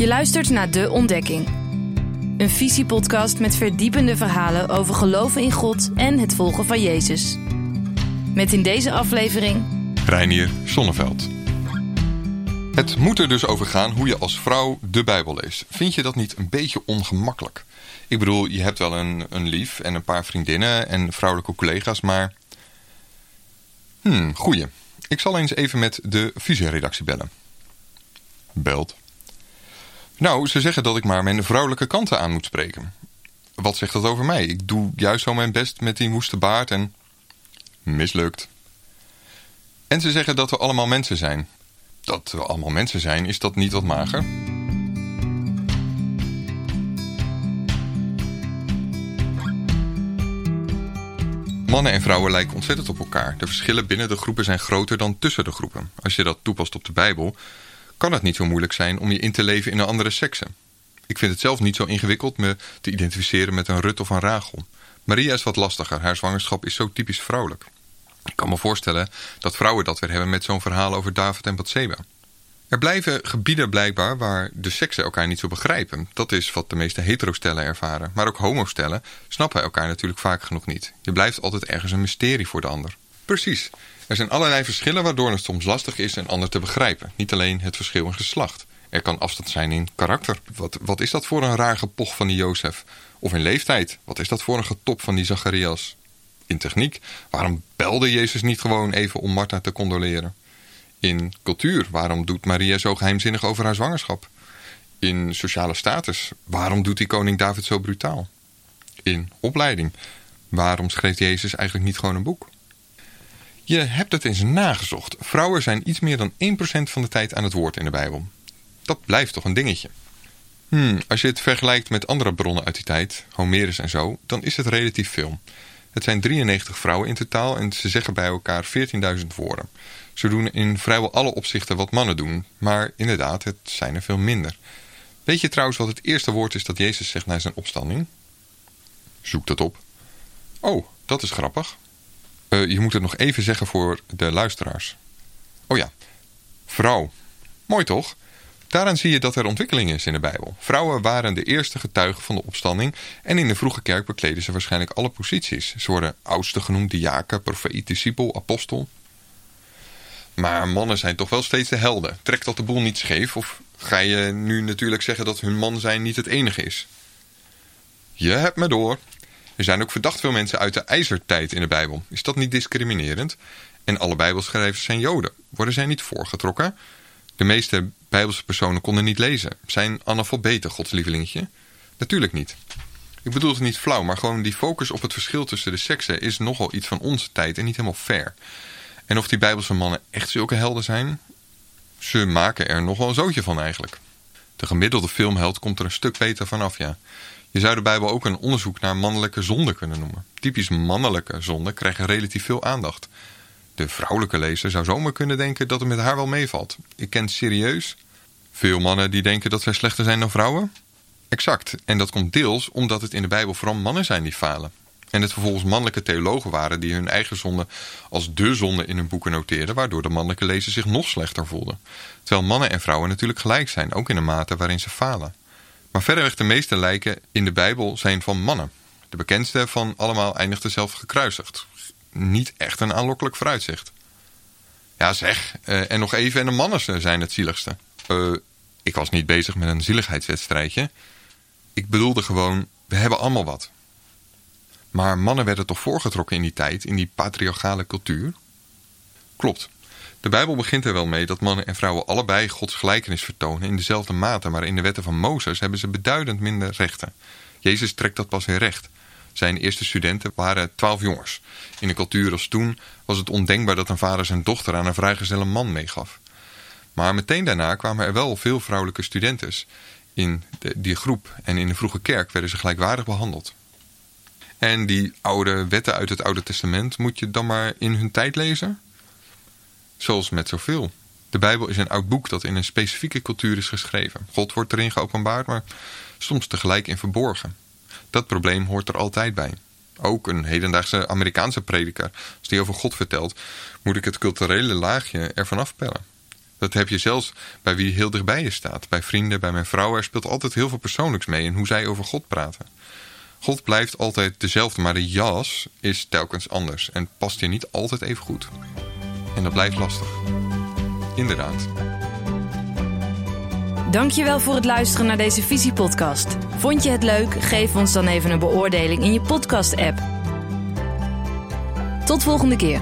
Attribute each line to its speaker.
Speaker 1: Je luistert naar De Ontdekking. Een visiepodcast met verdiepende verhalen over geloven in God en het volgen van Jezus. Met in deze aflevering...
Speaker 2: Reinier Sonneveld. Het moet er dus over gaan hoe je als vrouw de Bijbel leest. Vind je dat niet een beetje ongemakkelijk? Ik bedoel, je hebt wel een, een lief en een paar vriendinnen en vrouwelijke collega's, maar... Hmm, goeie. Ik zal eens even met de visieredactie bellen. Belt. Nou, ze zeggen dat ik maar mijn vrouwelijke kanten aan moet spreken. Wat zegt dat over mij? Ik doe juist zo mijn best met die woeste baard en... Mislukt. En ze zeggen dat we allemaal mensen zijn. Dat we allemaal mensen zijn, is dat niet wat mager? Mannen en vrouwen lijken ontzettend op elkaar. De verschillen binnen de groepen zijn groter dan tussen de groepen. Als je dat toepast op de Bijbel, kan het niet zo moeilijk zijn om je in te leven in een andere sekse. Ik vind het zelf niet zo ingewikkeld me te identificeren met een Rut of een Rachel. Maria is wat lastiger, haar zwangerschap is zo typisch vrouwelijk. Ik kan me voorstellen dat vrouwen dat weer hebben met zo'n verhaal over David en Bathseba. Er blijven gebieden blijkbaar waar de seksen elkaar niet zo begrijpen. Dat is wat de meeste heterostellen ervaren. Maar ook homostellen snappen elkaar natuurlijk vaak genoeg niet. Je blijft altijd ergens een mysterie voor de ander. Precies. Er zijn allerlei verschillen waardoor het soms lastig is een ander te begrijpen. Niet alleen het verschil in geslacht. Er kan afstand zijn in karakter. Wat, wat is dat voor een raar gepoch van die Jozef? Of in leeftijd. Wat is dat voor een getop van die Zacharias? In techniek. Waarom belde Jezus niet gewoon even om Martha te condoleren? In cultuur. Waarom doet Maria zo geheimzinnig over haar zwangerschap? In sociale status. Waarom doet die koning David zo brutaal? In opleiding. Waarom schreef Jezus eigenlijk niet gewoon een boek? Je hebt het eens nagezocht. Vrouwen zijn iets meer dan 1% van de tijd aan het woord in de Bijbel. Dat blijft toch een dingetje. Hmm, als je het vergelijkt met andere bronnen uit die tijd, Homerus en zo, dan is het relatief veel. Het zijn 93 vrouwen in totaal en ze zeggen bij elkaar 14.000 woorden. Ze doen in vrijwel alle opzichten wat mannen doen, maar inderdaad, het zijn er veel minder. Weet je trouwens wat het eerste woord is dat Jezus zegt na zijn opstanding? Zoek dat op. Oh, dat is grappig. Uh, je moet het nog even zeggen voor de luisteraars. Oh ja, vrouw. Mooi toch? Daaraan zie je dat er ontwikkeling is in de Bijbel. Vrouwen waren de eerste getuigen van de opstanding en in de vroege kerk bekleden ze waarschijnlijk alle posities. Ze worden oudste genoemd, diaken, profeet, discipel, apostel. Maar mannen zijn toch wel steeds de helden. Trekt dat de boel niet scheef of ga je nu natuurlijk zeggen dat hun man zijn niet het enige is? Je hebt me door. Er zijn ook verdacht veel mensen uit de ijzertijd in de Bijbel. Is dat niet discriminerend? En alle Bijbelschrijvers zijn Joden. Worden zij niet voorgetrokken? De meeste Bijbelse personen konden niet lezen. Zijn analfabeten Gods lievelingetje? Natuurlijk niet. Ik bedoel het niet flauw, maar gewoon die focus op het verschil tussen de seksen is nogal iets van onze tijd en niet helemaal fair. En of die Bijbelse mannen echt zulke helden zijn? Ze maken er nogal een zootje van eigenlijk. De gemiddelde filmheld komt er een stuk beter vanaf, ja. Je zou de Bijbel ook een onderzoek naar mannelijke zonden kunnen noemen. Typisch mannelijke zonden krijgen relatief veel aandacht. De vrouwelijke lezer zou zomaar kunnen denken dat het met haar wel meevalt. Ik ken serieus veel mannen die denken dat zij slechter zijn dan vrouwen. Exact, en dat komt deels omdat het in de Bijbel vooral mannen zijn die falen. En het vervolgens mannelijke theologen waren die hun eigen zonde als de zonde in hun boeken noteerden, waardoor de mannelijke lezer zich nog slechter voelde. Terwijl mannen en vrouwen natuurlijk gelijk zijn, ook in de mate waarin ze falen. Maar verreweg de meeste lijken in de Bijbel zijn van mannen. De bekendste van allemaal eindigde zelf gekruisigd. Niet echt een aanlokkelijk vooruitzicht. Ja zeg, uh, en nog even en de mannen zijn het zieligste. Uh, ik was niet bezig met een zieligheidswedstrijdje. Ik bedoelde gewoon, we hebben allemaal wat. Maar mannen werden toch voorgetrokken in die tijd, in die patriarchale cultuur? Klopt. De Bijbel begint er wel mee dat mannen en vrouwen allebei Gods gelijkenis vertonen in dezelfde mate, maar in de wetten van Mozes hebben ze beduidend minder rechten. Jezus trekt dat pas weer recht. Zijn eerste studenten waren twaalf jongens. In een cultuur als toen was het ondenkbaar dat een vader zijn dochter aan een vrijgezelle man meegaf. Maar meteen daarna kwamen er wel veel vrouwelijke studentes in die groep en in de vroege kerk werden ze gelijkwaardig behandeld. En die oude wetten uit het Oude Testament moet je dan maar in hun tijd lezen? Zoals met zoveel. De Bijbel is een oud boek dat in een specifieke cultuur is geschreven. God wordt erin geopenbaard, maar soms tegelijk in verborgen. Dat probleem hoort er altijd bij. Ook een hedendaagse Amerikaanse prediker, als die over God vertelt, moet ik het culturele laagje ervan afpellen. Dat heb je zelfs bij wie heel dichtbij je staat. Bij vrienden, bij mijn vrouw. Er speelt altijd heel veel persoonlijks mee in hoe zij over God praten. God blijft altijd dezelfde, maar de jas is telkens anders en past je niet altijd even goed. En dat blijft lastig. Inderdaad.
Speaker 1: Dankjewel voor het luisteren naar deze Visiepodcast. Vond je het leuk? Geef ons dan even een beoordeling in je podcast-app. Tot volgende keer.